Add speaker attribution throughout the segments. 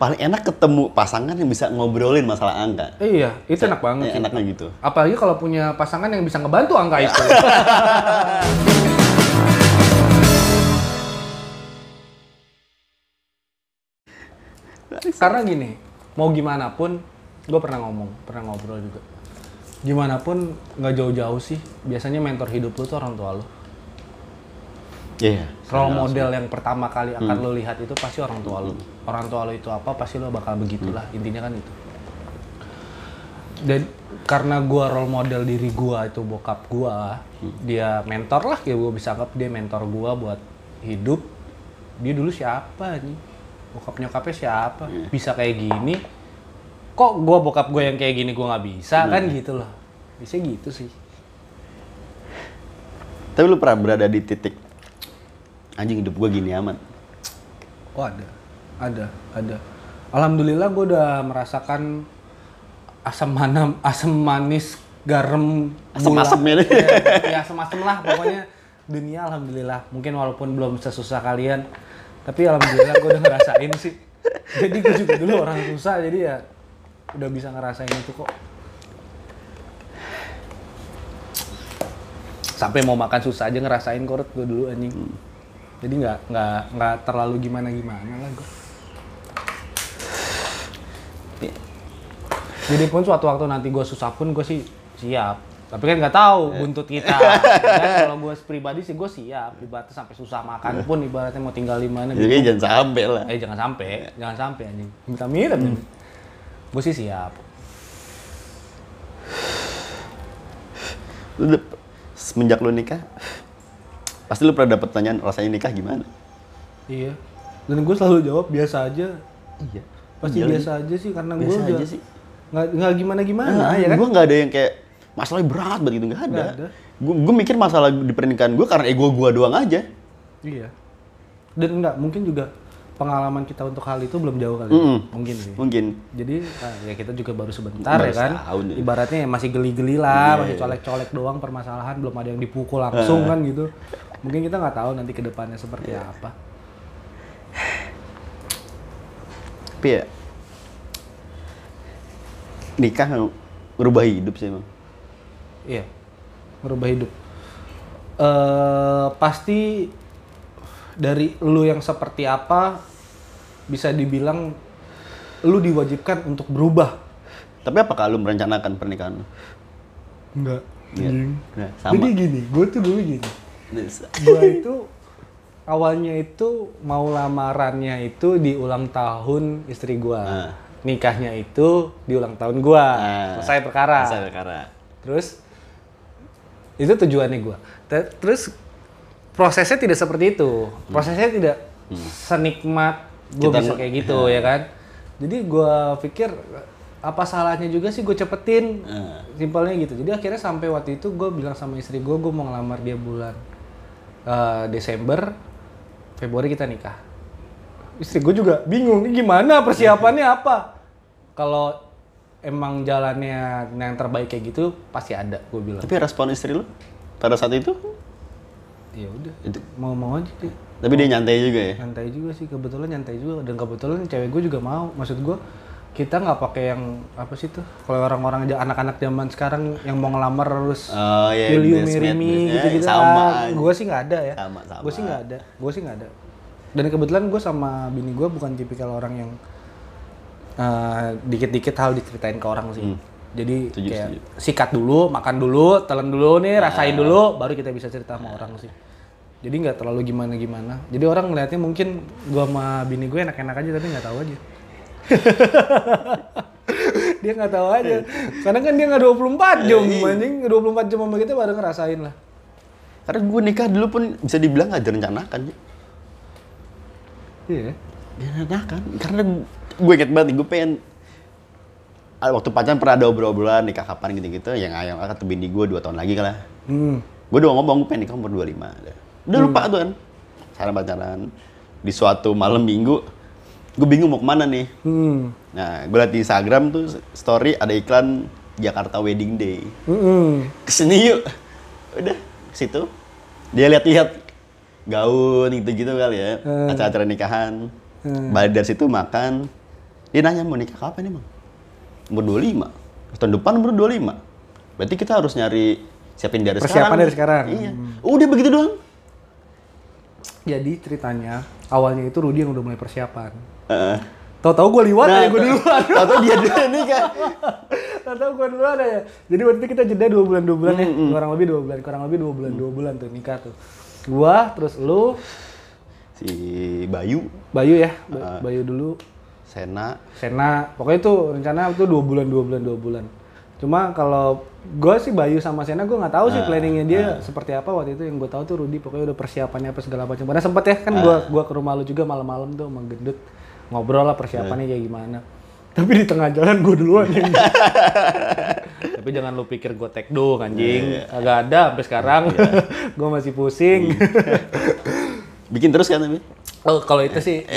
Speaker 1: paling enak ketemu pasangan yang bisa ngobrolin masalah angka.
Speaker 2: Iya, itu enak banget.
Speaker 1: Ya, enaknya gitu.
Speaker 2: Apalagi kalau punya pasangan yang bisa ngebantu angka itu. Karena gini, mau gimana pun, gue pernah ngomong, pernah ngobrol juga. Gimana pun nggak jauh-jauh sih, biasanya mentor hidup lu tuh orang tua lu.
Speaker 1: Iya.
Speaker 2: Role model yang pertama kali akan lo lihat itu pasti orang tua lo. Orang tua lo itu apa, pasti lo bakal begitulah. Intinya kan itu. Dan karena gua role model diri gua itu bokap gua, dia mentor lah ya gua bisa anggap dia mentor gua buat hidup. Dia dulu siapa nih? Bokap nyokapnya siapa? Bisa kayak gini? Kok gua bokap gua yang kayak gini gua nggak bisa kan gitu loh. Bisa gitu sih.
Speaker 1: Tapi lu pernah berada di titik anjing hidup gue gini amat.
Speaker 2: Oh ada, ada, ada. Alhamdulillah gue udah merasakan asam mana, asam manis, garam,
Speaker 1: Asem-asem
Speaker 2: gula.
Speaker 1: ya.
Speaker 2: ya, ya asam-asem lah pokoknya dunia alhamdulillah. Mungkin walaupun belum sesusah kalian, tapi alhamdulillah gue udah ngerasain sih. Jadi gue juga dulu orang susah, jadi ya udah bisa ngerasain itu kok. Sampai mau makan susah aja ngerasain korut gue dulu anjing. Jadi nggak nggak nggak terlalu gimana gimana lah gue. Jadi pun suatu waktu nanti gue susah pun gue sih siap. Tapi kan nggak tahu buntut kita. Dan kalau gue pribadi sih gue siap. Ibaratnya sampai susah makan pun ibaratnya mau tinggal di mana
Speaker 1: Jadi
Speaker 2: gitu.
Speaker 1: jangan sampai lah.
Speaker 2: Eh jangan sampai, jangan sampai anjing. Minta mirip. Gue sih siap.
Speaker 1: Semenjak lu nikah, pasti lu pernah dapet pertanyaan rasanya nikah gimana?
Speaker 2: Iya. Dan gue selalu jawab biasa aja.
Speaker 1: Iya.
Speaker 2: Pasti
Speaker 1: Iya,
Speaker 2: biasa aja sih karena gue
Speaker 1: Biasa
Speaker 2: udah
Speaker 1: aja sih.
Speaker 2: nggak nggak gimana gimana
Speaker 1: Nah,
Speaker 2: ya kan.
Speaker 1: Gue nggak ada yang kayak masalahnya berat banget gitu nggak ada.
Speaker 2: Nggak ada.
Speaker 1: Gue gue mikir masalah di pernikahan gue karena ego gue doang aja.
Speaker 2: Iya. Dan enggak mungkin juga pengalaman kita untuk hal itu belum jauh kali.
Speaker 1: Mm-mm.
Speaker 2: Mungkin sih.
Speaker 1: Mungkin.
Speaker 2: Jadi nah, ya kita juga baru sebentar
Speaker 1: Baru
Speaker 2: ya kan.
Speaker 1: setahun ya.
Speaker 2: Ibaratnya ya masih geli-geli lah,
Speaker 1: Iya,
Speaker 2: masih
Speaker 1: iya.
Speaker 2: colek-colek doang permasalahan, belum ada yang dipukul langsung kan gitu. Mungkin kita nggak tahu nanti ke depannya seperti
Speaker 1: Iya.
Speaker 2: apa.
Speaker 1: Tapi ya nikah merubah hidup sih emang.
Speaker 2: Iya. Merubah hidup. eh pasti dari lu yang seperti apa bisa dibilang lu diwajibkan untuk berubah.
Speaker 1: Tapi apakah lu merencanakan pernikahan lu?
Speaker 2: Enggak.
Speaker 1: Iya. Nah, sama.
Speaker 2: Jadi gini, gue tuh dulu gini. Gue itu awalnya itu mau lamarannya itu di ulang tahun istri gue
Speaker 1: Ah.
Speaker 2: nikahnya itu di ulang tahun gue
Speaker 1: Ah.
Speaker 2: selesai perkara.
Speaker 1: Selesai perkara.
Speaker 2: terus itu tujuannya gue terus prosesnya tidak seperti itu. Prosesnya tidak senikmat gue
Speaker 1: Kita
Speaker 2: bisa kayak gitu ya kan? Jadi gue pikir apa salahnya juga sih gue cepetin?
Speaker 1: Ah.
Speaker 2: simpelnya gitu. Jadi akhirnya sampai waktu itu gue bilang sama istri gue gue mau ngelamar dia bulan eh, Desember Februari kita nikah istri gue juga bingung ini gimana persiapannya apa kalau emang jalannya yang terbaik kayak gitu pasti ada gue bilang
Speaker 1: Tapi respon istri lu pada saat itu?
Speaker 2: ya udah
Speaker 1: Itu.
Speaker 2: mau mau aja deh
Speaker 1: Tapi dia nyantai juga ya?
Speaker 2: nyantai juga sih kebetulan nyantai juga dan kebetulan cewek gue juga mau maksud gue kita nggak pakai yang apa sih tuh kalau orang-orang aja anak-anak zaman sekarang yang mau ngelamar harus
Speaker 1: Oh
Speaker 2: will you
Speaker 1: bridesmaid,
Speaker 2: marry me
Speaker 1: bridesmaid.
Speaker 2: gitu-gitu
Speaker 1: Sama
Speaker 2: ah,
Speaker 1: aja.
Speaker 2: gue sih nggak ada ya
Speaker 1: Sama, sama.
Speaker 2: gue sih nggak ada gue sih nggak ada dan kebetulan gue sama bini gue bukan tipikal orang yang eh, dikit-dikit hal diceritain ke orang sih jadi
Speaker 1: Hmm. Setuju,
Speaker 2: kayak
Speaker 1: setuju.
Speaker 2: sikat dulu makan dulu telan dulu nih rasain dulu baru kita bisa cerita sama orang sih jadi nggak terlalu gimana gimana jadi orang ngelihatnya mungkin gua sama bini gue enak-enak aja tapi nggak tahu aja dia nggak tahu aja karena kan dia nggak 24 jam anjing 24 jam sama kita baru ngerasain lah
Speaker 1: Karena gue nikah dulu pun bisa dibilang gak direncanakan. ya.
Speaker 2: iya
Speaker 1: Direncanakan. Karena gue inget banget gue pengen ah, waktu pacaran pernah ada obrol-obrolan nikah kapan gitu-gitu yang ayang kata bini gue dua tahun lagi kalah
Speaker 2: hmm.
Speaker 1: gue udah ngomong gue pengen nikah umur 25 udah, udah lupa tuh kan pacaran pacaran di suatu malam minggu gue bingung mau ke mana nih
Speaker 2: Hmm.
Speaker 1: nah gue liat di Instagram tuh story ada iklan Jakarta Wedding Day
Speaker 2: Hmm.
Speaker 1: ke sini yuk udah ke situ dia lihat-lihat gaun gitu-gitu kali ya
Speaker 2: Hmm.
Speaker 1: acara-acara nikahan
Speaker 2: Hmm.
Speaker 1: balik dari situ makan Dia nanya mau nikah kapan emang? Umur 25. Tahun depan umur 25. Berarti kita harus nyari siapin dari
Speaker 2: Persiapan
Speaker 1: sekarang.
Speaker 2: dari sekarang.
Speaker 1: Iya. Udah begitu doang.
Speaker 2: Jadi ceritanya awalnya itu Rudy yang udah mulai persiapan. Tahu-tahu gue liwat aja gue duluan.
Speaker 1: Atau dia dulu nikah.
Speaker 2: Tahu-tahu gue duluan aja. Jadi waktu itu kita jeda dua bulan dua bulan ya, kurang lebih dua bulan, kurang lebih dua bulan dua bulan tuh nikah tuh. Gua terus lu,
Speaker 1: Si Bayu,
Speaker 2: Bayu ya, Ba- Bayu dulu,
Speaker 1: Sena,
Speaker 2: Sena. Pokoknya itu rencana itu dua bulan dua bulan dua bulan. Cuma kalau gue sih Bayu sama Sena gue nggak tahu sih planningnya dia seperti apa waktu itu yang gue tahu tuh Rudy pokoknya udah persiapannya apa segala macam. Karena sempet ya kan gua gua ke rumah lu juga malam-malam tuh sama gendut ngobrol lah persiapannya kayak gimana. Tapi di tengah jalan gue duluan yang Tapi jangan lu pikir gue take dong anjing. Agak ada sampai sekarang. gue masih pusing.
Speaker 1: bikin terus kan tapi?
Speaker 2: Oh, kalau itu sih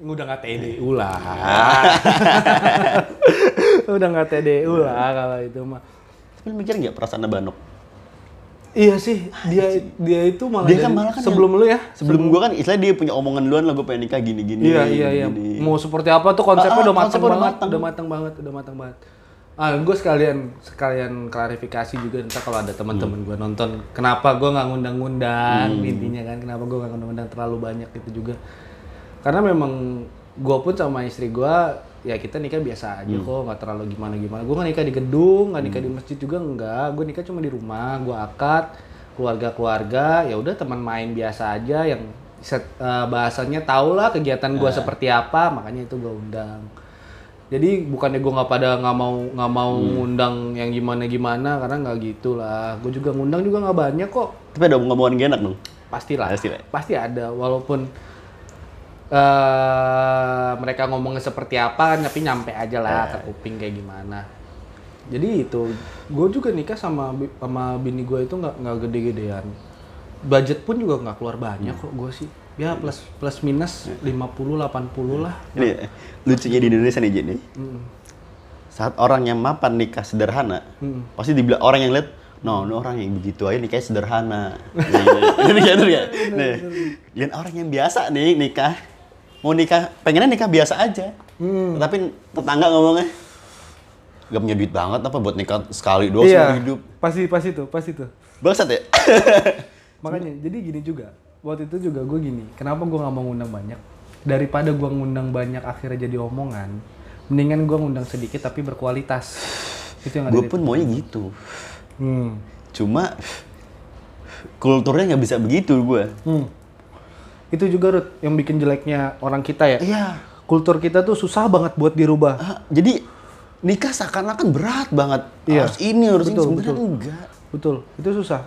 Speaker 2: udah nggak TDU lah. udah nggak TDU lah kalau itu mah.
Speaker 1: Tapi mikir nggak perasaan Banok?
Speaker 2: Iya sih, dia dia itu malah,
Speaker 1: Dia kan malah kan
Speaker 2: sebelum lu ya.
Speaker 1: Sebelum gua kan istilahnya dia punya omongan duluan lah gue pengen nikah gini gini.
Speaker 2: Iya iya iya.
Speaker 1: gini.
Speaker 2: Mau seperti apa tuh konsepnya
Speaker 1: Ah, ah,
Speaker 2: udah matang banget,
Speaker 1: matang.
Speaker 2: udah matang banget, udah matang banget. Ah, gue sekalian sekalian klarifikasi juga ntar kalau ada teman-teman gue nonton, kenapa gue nggak ngundang-ngundang intinya kan, kenapa gue nggak ngundang-ngundang terlalu banyak itu juga. Karena memang gue pun sama istri gue ya kita nikah biasa aja kok nggak terlalu gimana gimana gue nggak nikah di gedung nggak nikah di masjid juga enggak gue nikah cuma di rumah gue akad keluarga keluarga ya udah teman main biasa aja yang set, eh, bahasanya tau lah kegiatan gue seperti apa makanya itu gue undang. Jadi bukannya gue nggak pada nggak mau nggak mau ngundang yang gimana gimana karena nggak gitu lah. Gue juga ngundang juga nggak banyak kok.
Speaker 1: Tapi ada ngomongan gak enak dong.
Speaker 2: pastilah.
Speaker 1: Pasti lah.
Speaker 2: pasti ada walaupun eh mereka ngomongnya seperti apa kan tapi nyampe aja lah ke kuping kayak gimana. Jadi itu gue juga nikah sama sama bini gue itu nggak nggak gede-gedean. Budget pun juga nggak keluar banyak kok gue sih. Ya plus plus minus 50 80 lah.
Speaker 1: Ini ya, lucunya di Indonesia nih Jenny.
Speaker 2: Mm.
Speaker 1: Saat orang yang mapan nikah sederhana, pasti dibilang orang yang lihat, no, ini orang yang begitu aja nikahnya sederhana. Ini kan ya. Nih, lihat orang yang biasa nih nikah, mau nikah, pengennya nikah biasa aja. Tapi tetangga ngomongnya, gak punya duit banget apa buat nikah sekali doang seumur hidup.
Speaker 2: pasti pasti tuh pasti tuh
Speaker 1: Bangsat ya?
Speaker 2: Makanya, jadi gini juga. Waktu itu juga gue gini, kenapa gue nggak mau ngundang banyak? Daripada gue ngundang banyak akhirnya jadi omongan, mendingan gue ngundang sedikit tapi berkualitas. Itu yang
Speaker 1: Gue pun maunya gitu.
Speaker 2: Hmm.
Speaker 1: Cuma kulturnya nggak bisa begitu gue.
Speaker 2: Hmm. Itu juga Rut, yang bikin jeleknya orang kita ya.
Speaker 1: Iya.
Speaker 2: Kultur kita tuh susah banget buat dirubah.
Speaker 1: Ah, jadi nikah seakan-akan berat banget.
Speaker 2: Iya.
Speaker 1: Harus ini, harus ini.
Speaker 2: Betul,
Speaker 1: Sebenarnya
Speaker 2: betul.
Speaker 1: enggak.
Speaker 2: Betul, itu susah.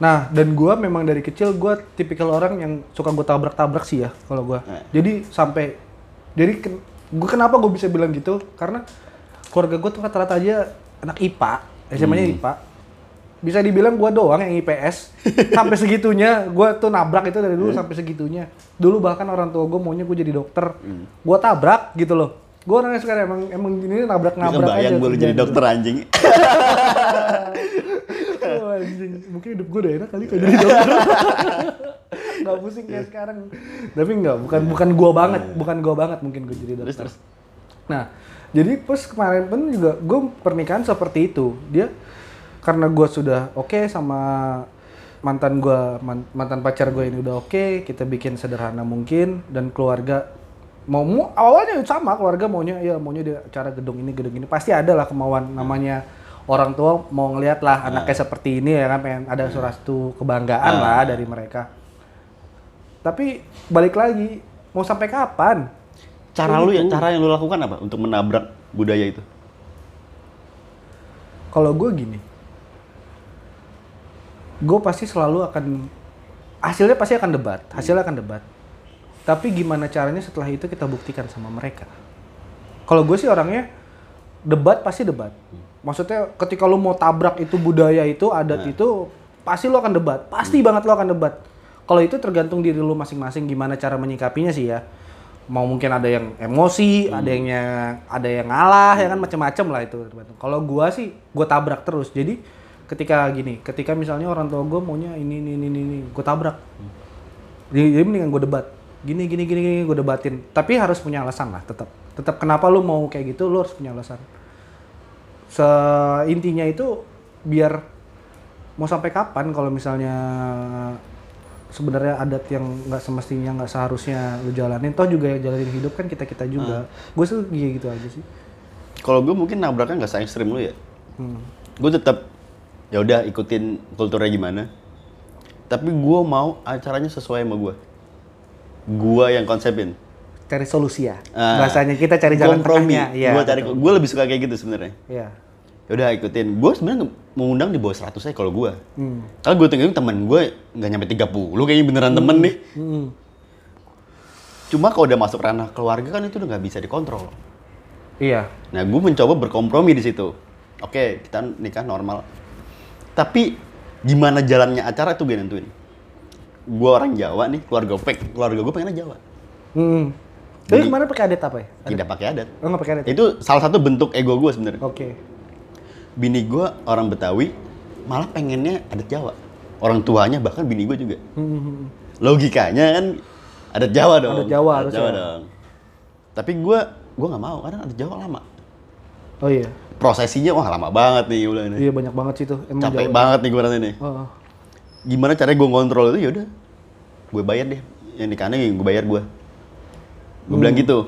Speaker 2: Nah, dan gua memang dari kecil gua tipikal orang yang suka gue tabrak-tabrak sih ya kalau gua.
Speaker 1: Eh.
Speaker 2: Jadi sampai jadi ken, gua kenapa gue bisa bilang gitu? Karena keluarga gue tuh rata-rata aja anak IPA, SMA-nya
Speaker 1: Hmm.
Speaker 2: IPA. Bisa dibilang gua doang yang IPS. sampai segitunya gua tuh nabrak itu dari
Speaker 1: Hmm.
Speaker 2: dulu sampai segitunya. Dulu bahkan orang tua gue maunya gue jadi dokter.
Speaker 1: Hmm.
Speaker 2: Gua tabrak gitu loh. Gue orangnya sekarang emang emang ini
Speaker 1: Bisa
Speaker 2: nabrak-nabrak aja.
Speaker 1: bayang gue jadi
Speaker 2: kerjaan
Speaker 1: dokter anjing.
Speaker 2: Oh, anjing. Mungkin hidup gue udah enak kali kalau jadi dokter. Gak pusing kayak sekarang. Tapi enggak, bukan bukan gua banget, bukan gua banget mungkin gue jadi dokter. Nah, jadi pas kemarin pun juga gue pernikahan seperti itu. Dia karena gua sudah oke sama mantan man- mantan pacar gue ini udah oke, kita bikin sederhana mungkin dan keluarga mau mu awalnya sama keluarga maunya ya maunya di acara gedung ini gedung ini. Pasti ada lah kemauan namanya orang tua mau ngeliat lah anaknya seperti ini ya kan pengen ada suatu kebanggaan lah dari mereka. Tapi balik lagi mau sampai kapan?
Speaker 1: Cara lu ya, cara yang lu lakukan apa untuk menabrak budaya itu?
Speaker 2: kalau gue gini gue pasti selalu akan hasilnya pasti akan debat hasilnya akan debat. Tapi gimana caranya setelah itu kita buktikan sama mereka? Kalau gue sih orangnya debat pasti debat. Maksudnya ketika lu mau tabrak itu budaya itu adat itu pasti lu akan debat. Pasti banget lu akan debat. Kalau itu tergantung diri lu masing-masing gimana cara menyikapinya sih ya. Mau mungkin ada yang emosi ada yang ada yang ngalah ya kan macam-macam lah itu kalau gua sih gua tabrak terus. Jadi ketika gini ketika misalnya orang tua gua maunya ini ini ini ini, gua tabrak. Jadi, jadi mendingan gua debat. Gini gini gini gini gue debatin. Tapi harus punya alasan lah tetap tetap kenapa lu mau kayak gitu lu harus punya alasan. Seintinya itu biar mau sampai kapan kalau misalnya sebenarnya adat yang nggak semestinya nggak seharusnya lu jalanin. Toh juga yang jalanin hidup kan kita kita juga. Gue sih gitu aja sih.
Speaker 1: Kalau gue mungkin nabraknya nggak se ekstrim lu ya.
Speaker 2: hmm.
Speaker 1: Gue tetap ya udah ikutin kulturnya gimana. Tapi gue mau acaranya sesuai sama gue. Gue yang konsepin.
Speaker 2: cari solusi ya
Speaker 1: Ah.
Speaker 2: bahasanya kita cari jalan
Speaker 1: Kompromi.
Speaker 2: tengahnya Iya,
Speaker 1: gue cari, gue lebih suka kayak gitu sebenarnya.
Speaker 2: Iya.
Speaker 1: Ya udah ikutin. Gue sebenarnya mau undang di bawah 100 aja kalau gue.
Speaker 2: Hmm.
Speaker 1: Kalau gue tengok temen gue nggak nyampe 30 kayaknya beneran temen nih.
Speaker 2: Hmm.
Speaker 1: Cuma kalau udah masuk ranah keluarga kan itu udah nggak bisa dikontrol.
Speaker 2: Iya.
Speaker 1: Nah, gue mencoba berkompromi di situ. Oke, kita nikah normal. Tapi gimana jalannya acara itu gue nentuin. Gue orang Jawa nih, keluarga gue, keluarga gue pengennya Jawa.
Speaker 2: Hmm. Tapi
Speaker 1: Jadi-
Speaker 2: kemarin pakai adat apa ya?
Speaker 1: Tidak pakai adat.
Speaker 2: Oh nggak pakai adat?
Speaker 1: Itu salah satu bentuk ego gue sebenarnya.
Speaker 2: Oke.
Speaker 1: Bini gue orang Betawi, malah pengennya adat Jawa. Orang tuanya bahkan bini gue juga.
Speaker 2: Hmm, hmm, hmm.
Speaker 1: Logikanya kan adat Jawa dong.
Speaker 2: Adat Jawa
Speaker 1: Adat
Speaker 2: harusnya.
Speaker 1: Jawa dong. Tapi gue gue nggak mau karena adat Jawa lama.
Speaker 2: Oh iya.
Speaker 1: Prosesinya wah lama banget nih gue bilang nih.
Speaker 2: Iya banyak banget sih tuh. Emang
Speaker 1: Capek
Speaker 2: Jawa.
Speaker 1: banget nih gue nanti nih.
Speaker 2: Oh,
Speaker 1: gimana caranya gue ngontrol itu yaudah gue bayar deh yang nikahnya gue bayar gue gue bilang
Speaker 2: Hmm.
Speaker 1: gitu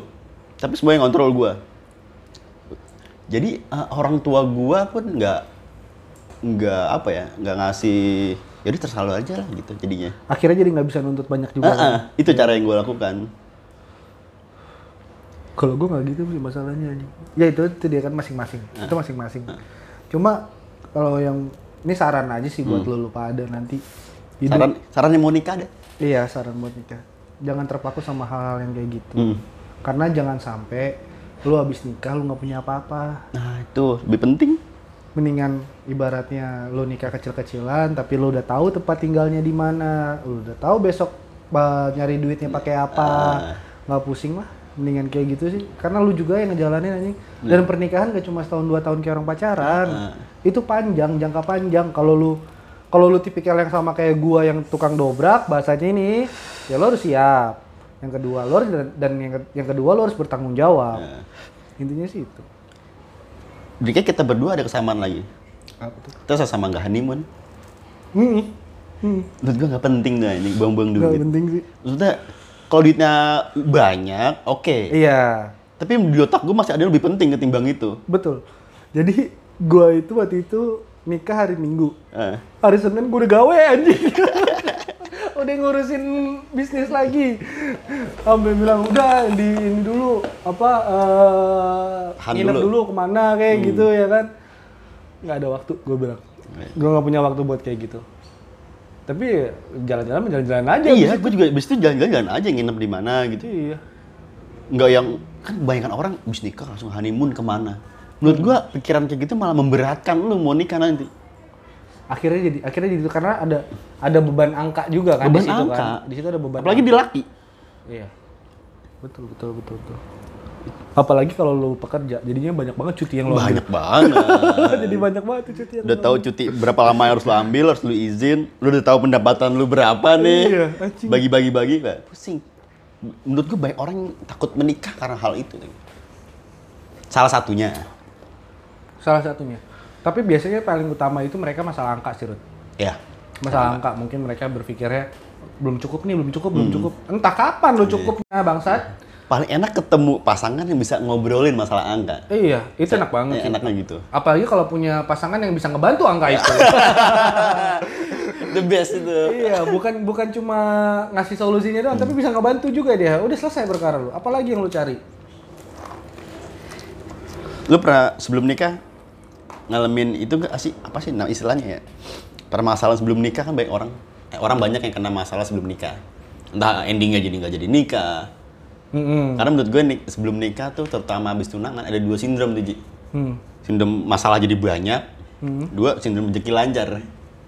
Speaker 1: tapi semua yang ngontrol gue jadi eh, orang tua gue pun nggak nggak apa ya nggak ngasih jadi terserah lu aja lah gitu jadinya
Speaker 2: Akhirnya jadi nggak bisa nuntut banyak juga.
Speaker 1: Ah,
Speaker 2: kan?
Speaker 1: ah, itu cara yang gue lakukan
Speaker 2: Kalau gue nggak gitu sih masalahnya. Ya itu itu dia kan masing-masing.
Speaker 1: Ah.
Speaker 2: Itu masing-masing. Cuma kalau yang ini saran aja sih buat
Speaker 1: Hmm.
Speaker 2: lu lupa ada nanti. Hidup-
Speaker 1: saran sarannya mau nikah ada
Speaker 2: Iya saran buat nikah. Jangan terpaku sama hal-hal yang kayak gitu.
Speaker 1: Hmm.
Speaker 2: Karena jangan sampai lu habis nikah lu nggak punya apa-apa.
Speaker 1: nah itu lebih penting
Speaker 2: Mendingan ibaratnya lu nikah kecil-kecilan tapi lu udah tahu tempat tinggalnya di mana, lu udah tahu besok ba- nyari duitnya pakai apa.
Speaker 1: Ah.
Speaker 2: nggak pusing lah. Mendingan kayak gitu sih. Karena lu juga yang ngejalanin anjing. Dan pernikahan gak cuma setahun dua tahun kayak orang pacaran.
Speaker 1: Ah.
Speaker 2: Itu panjang, jangka panjang. Kalau lu kalau lu tipikal yang sama kayak gua yang tukang dobrak bahasanya ini, ya lo harus siap. Yang kedua lo harus dan yang yang kedua lo harus bertanggung jawab.
Speaker 1: Nah,
Speaker 2: Intinya sih itu.
Speaker 1: jadi kayak kita berdua ada kesamaan lagi
Speaker 2: Apa tuh?
Speaker 1: kita sama nggak honeymoon
Speaker 2: Hmm. Hmm.
Speaker 1: menurut gue nggak penting dah ini buang-buang duit
Speaker 2: Nggak penting sih.
Speaker 1: maksudnya kalau duitnya banyak oke
Speaker 2: Iya,
Speaker 1: tapi di otak gue masih ada yang lebih penting ketimbang itu
Speaker 2: betul. Jadi gua itu waktu itu nikah hari Minggu.
Speaker 1: Eh,
Speaker 2: Hari Senin gue udah gawe anjing. udah ngurusin bisnis lagi. Sampai bilang udah di ini dulu apa
Speaker 1: Tahan
Speaker 2: nginep
Speaker 1: dulu.
Speaker 2: dulu. ke mana kayak gitu ya kan. nggak ada waktu gue bilang.
Speaker 1: Iya.
Speaker 2: Gue nggak punya waktu buat kayak gitu. Tapi jalan-jalan jalan-jalan aja.
Speaker 1: iya gue juga abis itu jalan-jalan aja nginep di mana
Speaker 2: itu.
Speaker 1: gitu
Speaker 2: Iya.
Speaker 1: nggak yang kan kebanyakan orang abis nikah langsung honeymoon ke mana menurut gue pikiran kayak gitu malah memberatkan lu mau nikah nanti
Speaker 2: Akhirnya jadi akhirnya jadi itu karena ada ada beban angka juga kan
Speaker 1: Beban
Speaker 2: di situ
Speaker 1: angka.
Speaker 2: kan. Di situ ada beban.
Speaker 1: apalagi
Speaker 2: angka.
Speaker 1: di laki
Speaker 2: Iya. Betul, betul, betul, betul. Apalagi kalau lu pekerja, jadinya banyak banget cuti yang lo ambil.
Speaker 1: banyak banget
Speaker 2: Jadi banyak banget tuh cuti yang
Speaker 1: udah
Speaker 2: lo
Speaker 1: tahu cuti berapa lama yang harus lu ambil harus lu izin lu udah tahu pendapatan lu berapa nih
Speaker 2: Iya, anjing.
Speaker 1: bagi-bagi bagi Pak. pusing menurut gue banyak orang yang takut menikah karena hal itu salah satunya.
Speaker 2: Salah satunya. Tapi biasanya paling utama itu mereka masalah angka sih, Rud.
Speaker 1: ya
Speaker 2: Masalah angka, mungkin mereka berpikirnya belum cukup nih, belum cukup,
Speaker 1: Hmm.
Speaker 2: belum cukup. Entah kapan
Speaker 1: Iya.
Speaker 2: lu cukupnya, bangsat.
Speaker 1: Paling enak ketemu pasangan yang bisa ngobrolin masalah angka.
Speaker 2: Iya, itu enak banget.
Speaker 1: Ya, enaknya gitu.
Speaker 2: Apalagi kalau punya pasangan yang bisa ngebantu angka itu.
Speaker 1: the best itu.
Speaker 2: Iya, bukan bukan cuma ngasih solusinya doang, tapi bisa ngebantu juga dia. Udah selesai perkara lu. Apalagi yang lu cari?
Speaker 1: lu pernah sebelum nikah ngalamin itu gak sih? Apa sih nama istilahnya ya? Permasalahan sebelum nikah kan banyak orang. Eh, orang banyak yang kena masalah sebelum nikah. Entah endingnya jadi nggak jadi nikah
Speaker 2: Hmm.
Speaker 1: karena menurut gue nik- sebelum nikah tuh terutama habis tunangan ada dua sindrom tuh Ji.
Speaker 2: Hmm.
Speaker 1: sindrom masalah jadi banyak dua sindrom rezeki lancar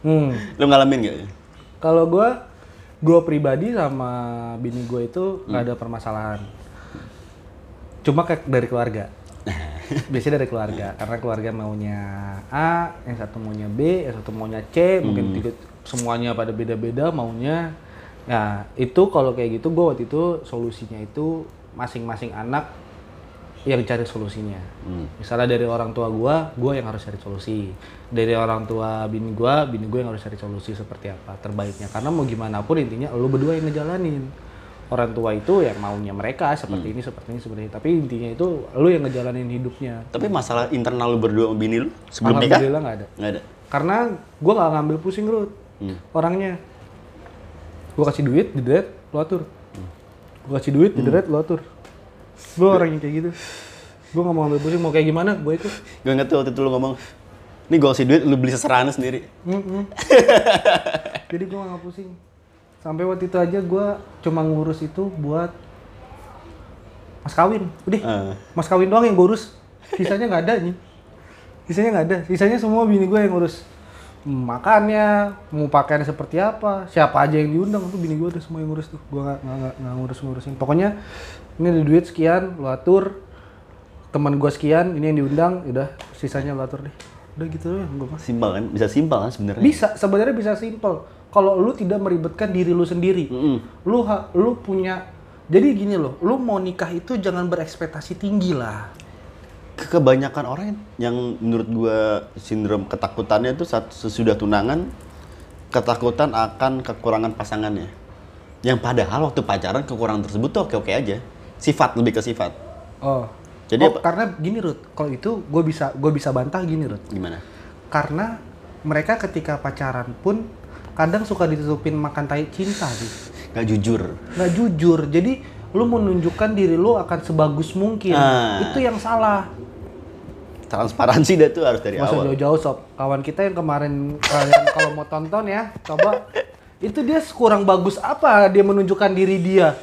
Speaker 2: Hmm.
Speaker 1: lu ngalamin gak
Speaker 2: Kalau gue, gue pribadi sama bini gue itu nggak ada permasalahan. Cuma kayak dari keluarga. Biasanya dari keluarga, karena keluarga maunya A, yang satu maunya B, yang satu maunya C, mungkin tiga, semuanya pada beda-beda maunya. Nah, itu kalau kayak gitu, gue waktu itu solusinya itu masing-masing anak yang cari solusinya. Misalnya dari orang tua gue, gue yang harus cari solusi. Dari orang tua bini gue, bini gue yang harus cari solusi seperti apa terbaiknya. Karena mau gimana pun intinya lu berdua yang ngejalanin. Orang tua itu yang maunya mereka seperti ini, seperti ini, seperti ini. Tapi intinya itu lu yang ngejalanin hidupnya.
Speaker 1: Tapi masalah internal lu berdua sama bini lu sebelum nikah?
Speaker 2: Alhamdulillah nggak ada.
Speaker 1: Nggak ada.
Speaker 2: Karena gue nggak ngambil pusing Rut. Orangnya. Gue kasih duit, dideret, lu atur. Gue kasih duit, dideret, lu atur. Gue orang yang kayak gitu. Gue nggak mau ambil pusing, mau kayak gimana, gue ikut.
Speaker 1: Gue nggak tahu waktu itu lu ngomong, ini gue kasih duit, lu beli seserana sendiri.
Speaker 2: Mm-mm. Jadi gue nggak pusing. Sampai waktu itu aja gue cuma ngurus itu buat mas kawin. Udah,
Speaker 1: Ah.
Speaker 2: mas kawin doang yang gue urus. Sisanya nggak ada nih. Sisanya nggak ada. Sisanya semua bini gue yang ngurus. Makannya, mau pakaiannya seperti apa, siapa aja yang diundang tuh bini gue udah semua yang ngurus tuh. Gue nggak nggak ngurus ngurusin. Pokoknya ini ada duit sekian, lu atur. Teman gue sekian, ini yang diundang, udah sisanya lu atur deh. Udah gitu ya, gue mah.
Speaker 1: Simpel kan? Bisa simpel kan sebenarnya?
Speaker 2: Bisa, sebenarnya bisa simple. Kalau lu tidak meribetkan diri lu sendiri.
Speaker 1: Mm-mm.
Speaker 2: Lu ha- lu punya jadi gini loh, lu mau nikah itu jangan berekspektasi tinggi lah.
Speaker 1: Ke- Kebanyakan orang yang menurut gua sindrom ketakutannya itu saat sesudah tunangan ketakutan akan kekurangan pasangannya. Yang padahal waktu pacaran kekurangan tersebut tuh oke-oke aja. Sifat lebih ke sifat.
Speaker 2: Oh.
Speaker 1: Jadi
Speaker 2: oh,
Speaker 1: apa-
Speaker 2: karena gini Rut, kalau itu gue bisa gue bisa bantah gini Rut.
Speaker 1: Gimana?
Speaker 2: Karena mereka ketika pacaran pun kadang suka ditutupin makan tai cinta sih.
Speaker 1: Gak jujur.
Speaker 2: Nggak jujur. Jadi lu menunjukkan diri lu akan sebagus mungkin.
Speaker 1: Ah.
Speaker 2: Itu yang salah.
Speaker 1: Transparansi dah tuh harus dari
Speaker 2: usah
Speaker 1: awal.
Speaker 2: jauh-jauh sob. Kawan kita yang kemarin kalian kalau mau tonton ya, coba itu dia kurang bagus apa dia menunjukkan diri dia.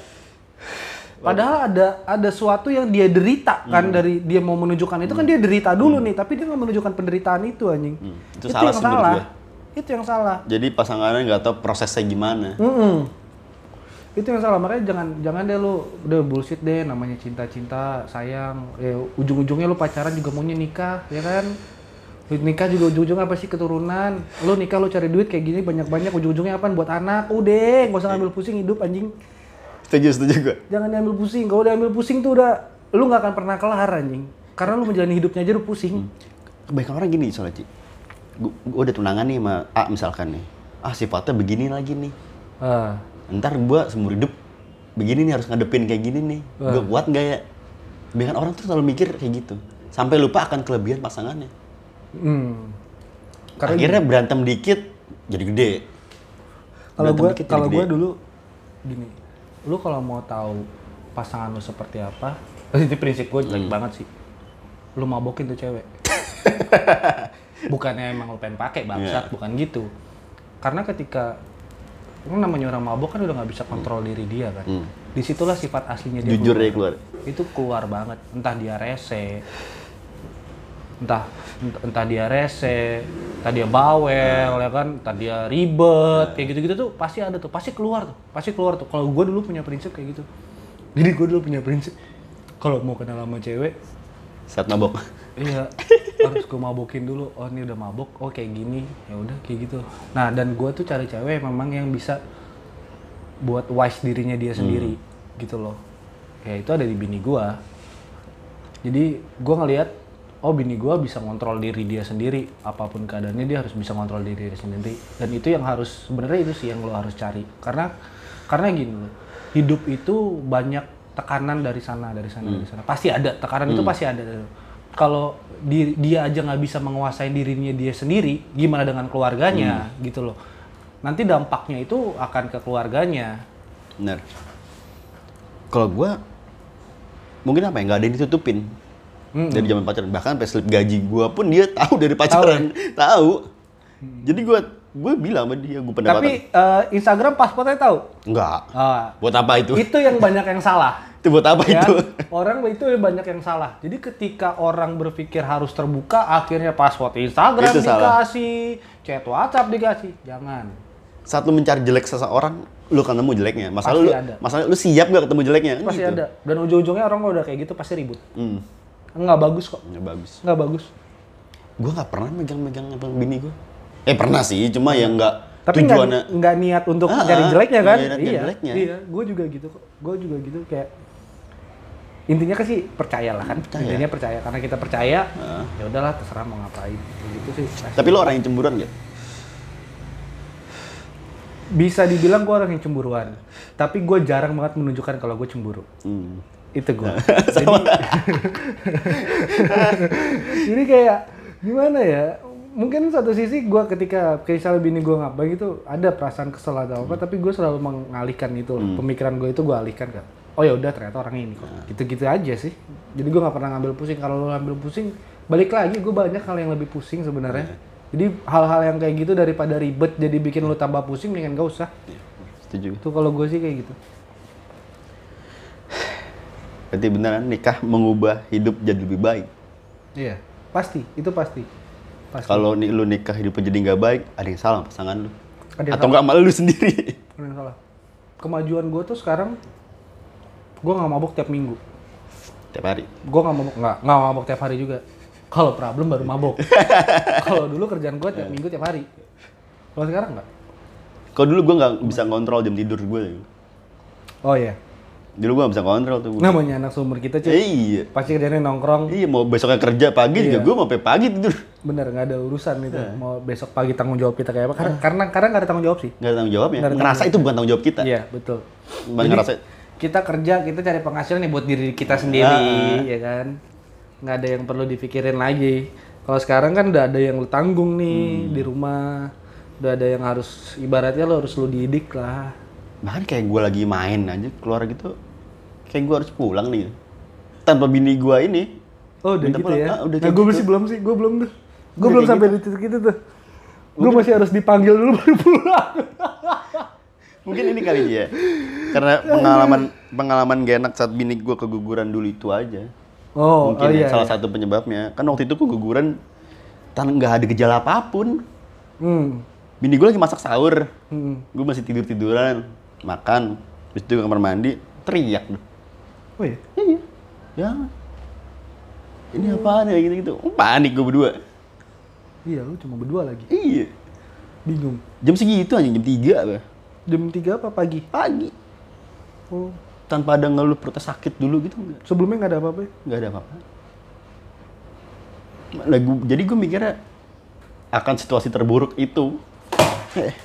Speaker 2: Padahal ada ada suatu yang dia derita kan
Speaker 1: Hmm.
Speaker 2: dari dia mau menunjukkan itu kan dia derita dulu nih, tapi dia nggak menunjukkan penderitaan itu anjing.
Speaker 1: Hmm, itu salah
Speaker 2: yang salah. Itu yang salah.
Speaker 1: Jadi pasangannya nggak tahu prosesnya gimana.
Speaker 2: Mm-mm. Itu yang salah makanya jangan jangan deh lu udah bullshit deh namanya cinta-cinta sayang. Ya ujung-ujungnya lu pacaran juga maunya nikah ya kan? Lu nikah juga ujung-ujungnya apa sih? Keturunan. Lu nikah lu cari duit kayak gini banyak-banyak ujung-ujungnya apa buat anak. Udah nggak usah ngambil pusing hidup anjing.
Speaker 1: Setuju, setuju gue.
Speaker 2: jangan diambil pusing. Kalau diambil pusing tuh udah lu nggak akan pernah kelar anjing. Karena lu menjalani hidupnya aja lu pusing.
Speaker 1: Kebanyakan orang gini soalnya, Ci. Gue udah tunangan nih sama A misalkan nih. Ah sifatnya begini lagi nih.
Speaker 2: Ah.
Speaker 1: Ntar gue seumur hidup begini nih harus ngadepin kayak gini nih. Gue kuat nggak ya? Kebanyakan orang tuh selalu mikir kayak gitu. Sampai lupa akan kelebihan pasangannya.
Speaker 2: Hmm. Karena
Speaker 1: Akhirnya berantem dikit jadi gede.
Speaker 2: kalau gue kalau gue dulu gini lu kalau mau tahu pasangan lu seperti apa itu prinsip gue jelek
Speaker 1: Hmm.
Speaker 2: banget sih lu mabokin tuh cewek bukannya emang lu pengen pakai bangsat
Speaker 1: Iya.
Speaker 2: bukan gitu karena ketika kan namanya orang mabok kan udah nggak bisa kontrol diri dia kan
Speaker 1: Hmm.
Speaker 2: di situlah sifat aslinya dia
Speaker 1: Jujur
Speaker 2: keluar.
Speaker 1: keluar.
Speaker 2: itu keluar banget entah dia rese entah ent- entah dia rese entah dia bawel ya kan entah dia ribet kayak gitu-gitu tuh pasti ada tuh pasti keluar tuh pasti keluar tuh kalau gue dulu punya prinsip kayak gitu jadi gue dulu punya prinsip kalau mau kenal sama cewek
Speaker 1: Saat mabok.
Speaker 2: iya harus gue mabokin dulu oh ini udah mabok oh kayak gini. Ya udah kayak gitu. Nah dan gue tuh cari cewek memang yang bisa buat wise dirinya dia sendiri gitu loh. Ya itu ada di bini gue jadi gue ngelihat oh bini gue bisa ngontrol diri dia sendiri. Apa pun keadaannya dia harus bisa ngontrol diri dia sendiri. Dan itu yang harus sebenarnya itu sih yang lo harus cari. Karena karena gini loh hidup itu banyak tekanan dari sana dari sana dari sana. Pasti ada tekanan itu pasti ada kalau di- dia aja nggak bisa menguasai dirinya dia sendiri gimana dengan keluarganya gitu loh. Nanti dampaknya itu akan ke keluarganya.
Speaker 1: Bener. Kalau gue mungkin apa ya nggak ada yang ditutupin dari zaman pacaran. Bahkan sampai slip gaji gue pun dia tahu dari pacaran. tahu. Jadi gue gue bilang sama dia gue pendapatan.
Speaker 2: tapi eh, Instagram pasportnya tahu?
Speaker 1: Enggak
Speaker 2: Ah,
Speaker 1: buat apa itu?
Speaker 2: Itu yang banyak yang salah
Speaker 1: itu buat apa
Speaker 2: ya
Speaker 1: itu
Speaker 2: orang itu banyak yang salah jadi ketika orang berpikir harus terbuka akhirnya password Instagram
Speaker 1: Itu salah.
Speaker 2: dikasih chat WhatsApp dikasih jangan
Speaker 1: saat lu mencari jelek seseorang lu akan nemu jeleknya masalah
Speaker 2: Pasti
Speaker 1: lu
Speaker 2: ada.
Speaker 1: masalah lu siap gak ketemu jeleknya Kan
Speaker 2: pasti
Speaker 1: gitu.
Speaker 2: ada dan ujung-ujungnya orang kalau udah kayak gitu pasti ribut
Speaker 1: hmm.
Speaker 2: nggak bagus kok
Speaker 1: ya bagus
Speaker 2: nggak bagus
Speaker 1: gue nggak pernah megang-megang bini gue eh pernah sih cuma yang nggak
Speaker 2: Tapi nggak nggak niat untuk
Speaker 1: Ah,
Speaker 2: cari
Speaker 1: ah,
Speaker 2: jeleknya kan?
Speaker 1: iya,
Speaker 2: iya,
Speaker 1: jeleknya.
Speaker 2: iya. Gue juga gitu kok. Gue juga gitu kayak intinya kan sih percaya lah kan.
Speaker 1: Percaya.
Speaker 2: Intinya percaya karena kita percaya.
Speaker 1: Ah.
Speaker 2: Ya udahlah terserah mau ngapain. Gitu sih.
Speaker 1: tapi lo orang yang cemburuan gak?
Speaker 2: Bisa dibilang gue orang yang cemburuan. Tapi gue jarang banget menunjukkan kalau gue cemburu.
Speaker 1: Hmm.
Speaker 2: itu gua jadi jadi kayak gimana ya mungkin satu sisi gua ketika kayak misalnya bini gua ngapain gitu ada perasaan kesel atau apa tapi gue selalu mengalihkan itu loh. pemikiran gue itu gua alihkan kan oh ya udah ternyata orangnya ini kok. Gitu-gitu aja sih. Jadi gua nggak pernah ngambil pusing. Kalau lo ngambil pusing balik lagi gue banyak hal yang lebih pusing sebenarnya. Jadi hal-hal yang kayak gitu daripada ribet jadi bikin lo tambah pusing dengan gak usah.
Speaker 1: Setuju.
Speaker 2: itu kalau gue sih kayak gitu.
Speaker 1: Berarti beneran nikah mengubah hidup jadi lebih baik.
Speaker 2: iya pasti. Itu pasti. Pasti.
Speaker 1: Kalau nih lu nikah hidup jadi nggak baik, ada yang salah pasangan lu.
Speaker 2: Ada yang
Speaker 1: Atau nggak malah lu sendiri.
Speaker 2: Ada yang salah. Kemajuan gue tuh sekarang gue nggak mabuk tiap minggu.
Speaker 1: Tiap hari.
Speaker 2: Gue nggak mabuk nggak nggak mabuk tiap hari juga. Kalau problem baru mabuk. Kalau dulu kerjaan gue tiap minggu tiap hari. Kalau sekarang nggak.
Speaker 1: Kalau dulu gua nggak bisa kontrol jam tidur gue.
Speaker 2: Oh iya.
Speaker 1: Dulu gua nggak bisa kontrol tuh. gua.
Speaker 2: Namanya anak sumber kita cuy.
Speaker 1: Eh, iya.
Speaker 2: Pasti kerjanya nongkrong.
Speaker 1: Iya mau besoknya kerja pagi juga
Speaker 2: Iya.
Speaker 1: gua mau sampai pagi tidur.
Speaker 2: Bener nggak ada urusan itu. Mau besok pagi tanggung jawab kita kayak apa? Karena karena karena nggak ada tanggung jawab sih.
Speaker 1: Nggak ada tanggung.
Speaker 2: Nggak ada
Speaker 1: Ngerasa itu bukan tanggung jawab kita.
Speaker 2: Iya betul.
Speaker 1: Bukan ngerasa
Speaker 2: kita kerja kita cari penghasilan nih buat diri kita sendiri ya kan? Nggak ada yang perlu dipikirin lagi. Kalau sekarang kan udah ada yang lu tanggung nih di rumah. Udah ada yang harus ibaratnya lo harus lu didik lah.
Speaker 1: Bahkan kayak gua lagi main aja keluar gitu kayak gua harus pulang nih. Tanpa bini gua ini.
Speaker 2: Oh udah gitu
Speaker 1: pulang.
Speaker 2: ya?
Speaker 1: Ah, udah
Speaker 2: nah gue
Speaker 1: gitu.
Speaker 2: masih belum sih gue belum tuh gue belum sampai di titik itu tuh. Gue masih harus dipanggil dulu baru pulang
Speaker 1: mungkin ini kali ya. Karena pengalaman pengalaman gak enak saat bini gua keguguran dulu itu aja.
Speaker 2: Oh
Speaker 1: mungkin
Speaker 2: oh
Speaker 1: ya,
Speaker 2: iya,
Speaker 1: salah
Speaker 2: iya.
Speaker 1: satu penyebabnya. Kan waktu itu keguguran tan nggak ada gejala apa pun.
Speaker 2: Hmm.
Speaker 1: bini gue lagi masak sahur.
Speaker 2: Hmm.
Speaker 1: gue masih tidur tiduran makan. Terus itu ke kamar mandi teriak.
Speaker 2: Oh iya?
Speaker 1: Iya. Ya. Ini apaan ya gitu gitu panik gue berdua.
Speaker 2: Iya lu cuma berdua lagi.
Speaker 1: Iya.
Speaker 2: Bingung.
Speaker 1: Jam segitu aja jam tiga apa
Speaker 2: jam tiga apa pagi
Speaker 1: pagi
Speaker 2: oh
Speaker 1: tanpa ada ngeluh perutnya sakit dulu gitu nggak
Speaker 2: sebelumnya nggak ada apa-apa ya?
Speaker 1: nggak ada apa-apa Lah, jadi gue mikirnya akan situasi terburuk itu eh.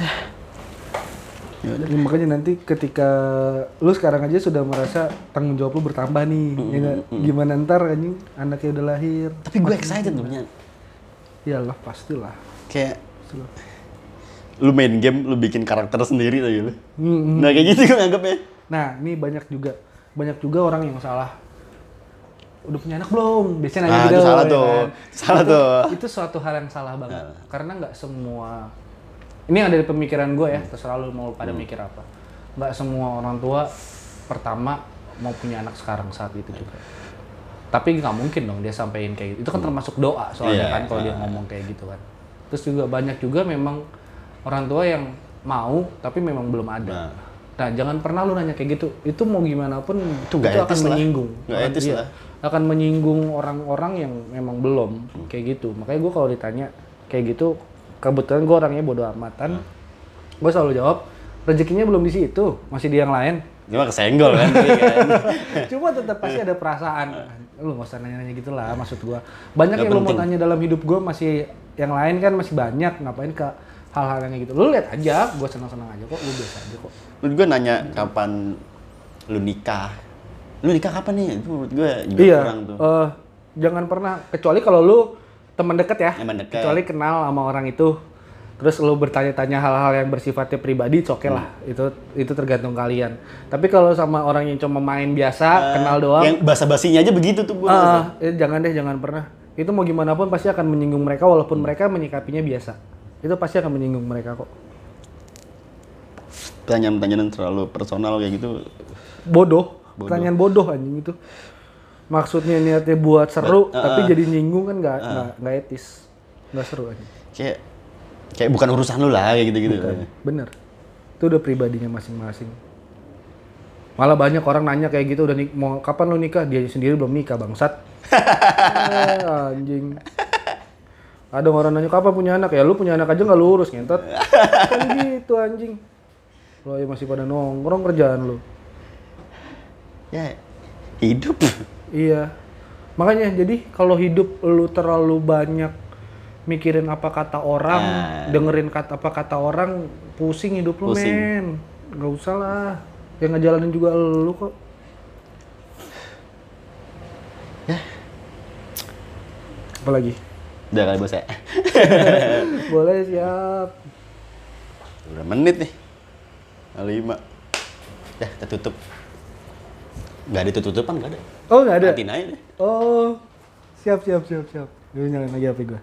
Speaker 1: Ya.
Speaker 2: Ya, makanya nanti ketika lu sekarang aja sudah merasa tanggung jawab lu bertambah nih, ya nggak? Gimana ntar anjing anaknya udah lahir?
Speaker 1: tapi gue excited punya
Speaker 2: Iyalah pastilah.
Speaker 1: kayak lu main game lu bikin karakter sendiri aja lu
Speaker 2: Hmm,
Speaker 1: nah kayak gitu gue nganggapnya
Speaker 2: Nah, ini banyak juga banyak juga orang yang salah. Udah punya anak belum? Biasanya nanya
Speaker 1: Ah,
Speaker 2: gitu.
Speaker 1: itu salah
Speaker 2: ya
Speaker 1: tuh.
Speaker 2: kan?
Speaker 1: Salah
Speaker 2: itu,
Speaker 1: tuh.
Speaker 2: Itu suatu hal yang salah banget. Karena nggak semua ini yang dari pemikiran gue ya, terserah lu mau pada
Speaker 1: Hmm.
Speaker 2: mikir apa. Nggak semua orang tua pertama mau punya anak sekarang saat itu juga. Tapi nggak mungkin dong dia sampein kayak gitu. Itu kan termasuk doa soalnya
Speaker 1: Iya,
Speaker 2: kan kalau dia ngomong kayak gitu kan. Terus juga banyak juga memang orang tua yang mau tapi memang belum ada.
Speaker 1: Nah.
Speaker 2: Nah, jangan pernah lu nanya kayak gitu. Itu mau gimana pun itu,
Speaker 1: nggak
Speaker 2: akan menyinggung. Akan-
Speaker 1: etis
Speaker 2: iya,
Speaker 1: lah.
Speaker 2: Akan menyinggung orang-orang yang memang belum kayak gitu. Makanya gue kalau ditanya kayak gitu, kebetulan gue orangnya bodo amatan. Gue selalu jawab, rezekinya belum di situ, masih di yang lain.
Speaker 1: Cuma kesenggol kan, iya kan?
Speaker 2: Cuma tetap pasti ada perasaan. Lu nggak usah nanya-nanya gitu lah, maksud gua. Banyak
Speaker 1: Nggak
Speaker 2: yang lu mau tanya dalam hidup gua masih yang lain kan masih banyak. Ngapain ke hal-hal yang kayak gitu. Lu lihat aja, gua senang-senang aja kok, lu biasa aja kok.
Speaker 1: Menurut gue nanya kapan lu nikah. Lu nikah kapan nih? Itu menurut gue juga
Speaker 2: iya.
Speaker 1: kurang tuh.
Speaker 2: eh, jangan pernah kecuali kalau lu teman dekat ya.
Speaker 1: Teman dekat.
Speaker 2: Kecuali kenal sama orang itu. Terus lu bertanya-tanya hal-hal yang bersifatnya pribadi, oke okay lah.
Speaker 1: Hmm.
Speaker 2: Itu itu tergantung kalian. Tapi kalau sama orang yang cuma main biasa, kenal doang,
Speaker 1: Yang basa-basinya aja begitu tuh gue.
Speaker 2: Ah, eh, jangan deh, jangan pernah. Itu mau gimana pun pasti akan menyinggung mereka walaupun mereka menyikapinya biasa. Itu pasti akan menyinggung mereka kok.
Speaker 1: Pertanyaan-pertanyaan terlalu personal kayak gitu.
Speaker 2: Bodoh,
Speaker 1: Bodoh.
Speaker 2: pertanyaan bodoh anjing itu. Maksudnya niatnya buat seru, tapi jadi nyinggung kan nggak nggak nggak etis, nggak seru anjing.
Speaker 1: Kayak kayak bukan urusan lu lah kayak gitu-gitu.
Speaker 2: Bener, itu udah pribadinya masing-masing. Malah banyak orang nanya kayak gitu udah nik mau kapan lu nikah? Dia sendiri belum nikah bangsat. Eh, anjing. Ada orang nanya kapan punya anak ya lu punya anak aja nggak lurus ngentot. kan gitu anjing. Lo ya masih pada nongkrong kerjaan lu.
Speaker 1: Ya hidup.
Speaker 2: Iya. Makanya jadi kalau hidup lu terlalu banyak mikirin apa kata orang,
Speaker 1: Nah.
Speaker 2: dengerin kata apa kata orang, pusing hidup lu
Speaker 1: Pusing.
Speaker 2: men. Gak usah lah. Yang ngejalanin juga lu kok. Apa lagi?
Speaker 1: Udah kali bos ya.
Speaker 2: Boleh siap.
Speaker 1: Udah menit nih. Lima. Ya kita tutup. Gak ada tutup-tutupan, gak ada.
Speaker 2: Oh nggak ada.
Speaker 1: Matiin aja deh.
Speaker 2: Oh siap siap siap siap. Gue nyalain lagi HP gue.